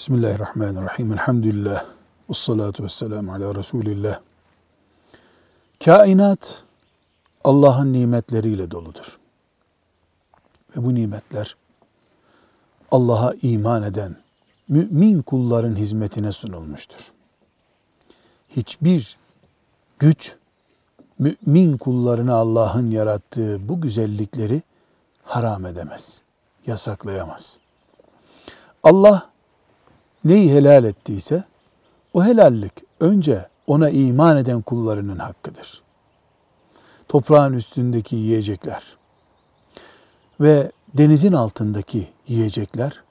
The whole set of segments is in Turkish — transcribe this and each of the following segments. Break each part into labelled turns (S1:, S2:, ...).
S1: Bismillahirrahmanirrahim. Elhamdülillah. Ve salatu ve selamu ala Resulillah. Kainat Allah'ın nimetleriyle doludur. Ve bu nimetler Allah'a iman eden mümin kulların hizmetine sunulmuştur. Hiçbir güç mümin kullarına Allah'ın yarattığı bu güzellikleri haram edemez, yasaklayamaz. Allah neyi helal ettiyse o helallik önce ona iman eden kullarının hakkıdır. Toprağın üstündeki yiyecekler ve denizin altındaki yiyecekler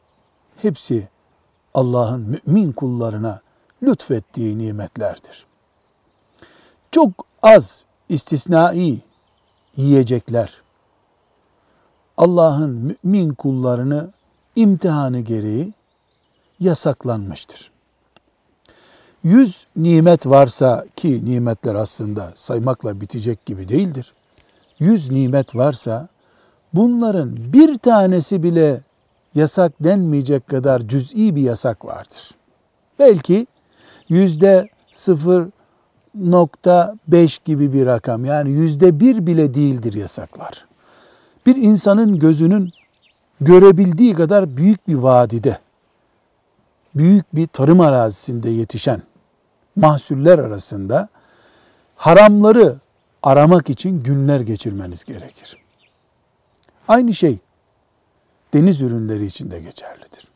S1: hepsi Allah'ın mümin kullarına lütfettiği nimetlerdir. Çok az istisnai yiyecekler Allah'ın mümin kullarını imtihanı gereği yasaklanmıştır. Yüz nimet varsa ki nimetler aslında saymakla bitecek gibi değildir. Yüz nimet varsa bunların bir tanesi bile yasak denmeyecek kadar cüz'i bir yasak vardır. Belki yüzde 0.5 gibi bir rakam yani yüzde bir bile değildir yasaklar. Bir insanın gözünün görebildiği kadar büyük bir vadide büyük bir tarım arazisinde yetişen mahsuller arasında haramları aramak için günler geçirmeniz gerekir. Aynı şey deniz ürünleri için de geçerlidir.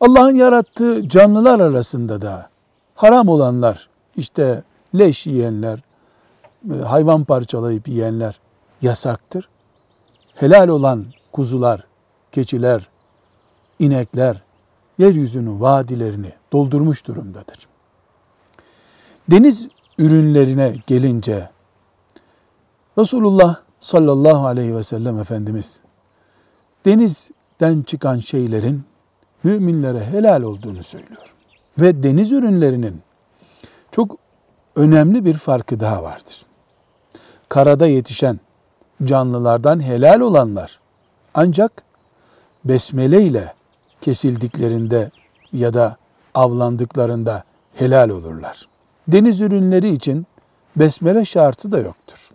S1: Allah'ın yarattığı canlılar arasında da haram olanlar, işte leş yiyenler, hayvan parçalayıp yiyenler yasaktır. Helal olan kuzular, keçiler, inekler, yeryüzünün vadilerini doldurmuş durumdadır. Deniz ürünlerine gelince Resulullah sallallahu aleyhi ve sellem Efendimiz denizden çıkan şeylerin müminlere helal olduğunu söylüyor. Ve deniz ürünlerinin çok önemli bir farkı daha vardır. Karada yetişen canlılardan helal olanlar ancak besmele ile kesildiklerinde ya da avlandıklarında helal olurlar. Deniz ürünleri için besmele şartı da yoktur.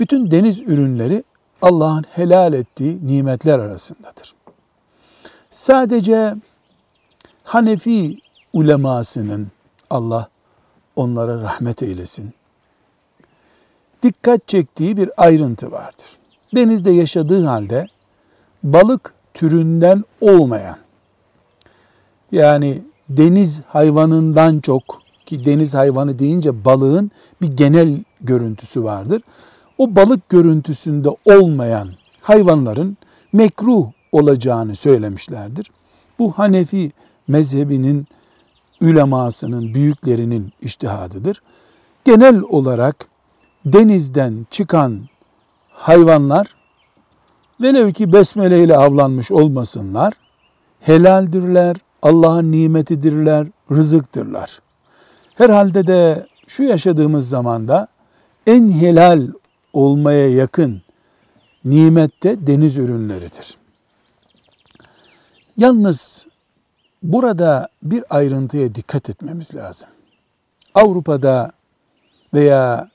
S1: Bütün deniz ürünleri Allah'ın helal ettiği nimetler arasındadır. Sadece Hanefi ulemasının Allah onlara rahmet eylesin. Dikkat çektiği bir ayrıntı vardır. Denizde yaşadığı halde balık türünden olmayan yani deniz hayvanından çok ki deniz hayvanı deyince balığın bir genel görüntüsü vardır. O balık görüntüsünde olmayan hayvanların mekruh olacağını söylemişlerdir. Bu Hanefi mezhebinin ülemasının, büyüklerinin iştihadıdır. Genel olarak denizden çıkan hayvanlar velev ki besmele ile avlanmış olmasınlar, helaldirler, Allah'ın nimetidirler, rızıktırlar. Herhalde de şu yaşadığımız zamanda en helal olmaya yakın nimette deniz ürünleridir. Yalnız burada bir ayrıntıya dikkat etmemiz lazım. Avrupa'da veya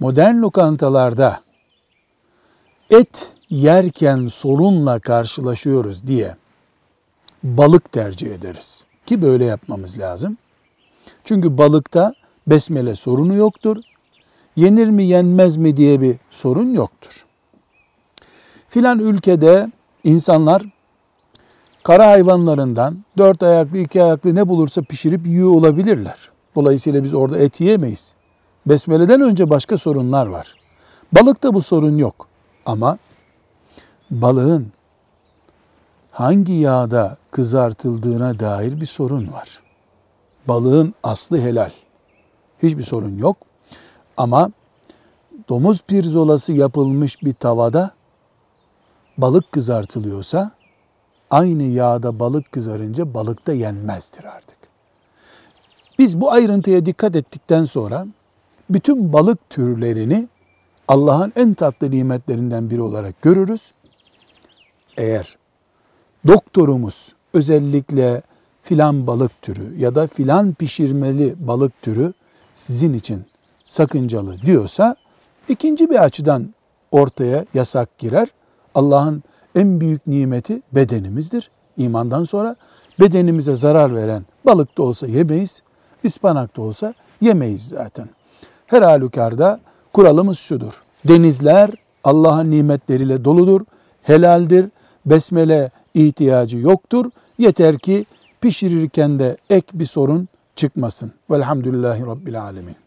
S1: modern lokantalarda et yerken sorunla karşılaşıyoruz diye balık tercih ederiz. Ki böyle yapmamız lazım. Çünkü balıkta besmele sorunu yoktur. Yenir mi yenmez mi diye bir sorun yoktur. Filan ülkede insanlar kara hayvanlarından dört ayaklı iki ayaklı ne bulursa pişirip yiyor olabilirler. Dolayısıyla biz orada et yiyemeyiz. Besmele'den önce başka sorunlar var. Balıkta bu sorun yok. Ama balığın hangi yağda kızartıldığına dair bir sorun var. Balığın aslı helal. Hiçbir sorun yok. Ama domuz pirzolası yapılmış bir tavada balık kızartılıyorsa aynı yağda balık kızarınca balık da yenmezdir artık. Biz bu ayrıntıya dikkat ettikten sonra bütün balık türlerini Allah'ın en tatlı nimetlerinden biri olarak görürüz. Eğer doktorumuz özellikle filan balık türü ya da filan pişirmeli balık türü sizin için sakıncalı diyorsa ikinci bir açıdan ortaya yasak girer. Allah'ın en büyük nimeti bedenimizdir. İmandan sonra bedenimize zarar veren balık da olsa yemeyiz, ıspanak da olsa yemeyiz zaten. Her halükarda kuralımız şudur. Denizler Allah'ın nimetleriyle doludur, helaldir, besmele ihtiyacı yoktur. Yeter ki pişirirken de ek bir sorun çıkmasın. Velhamdülillahi Rabbil Alemin.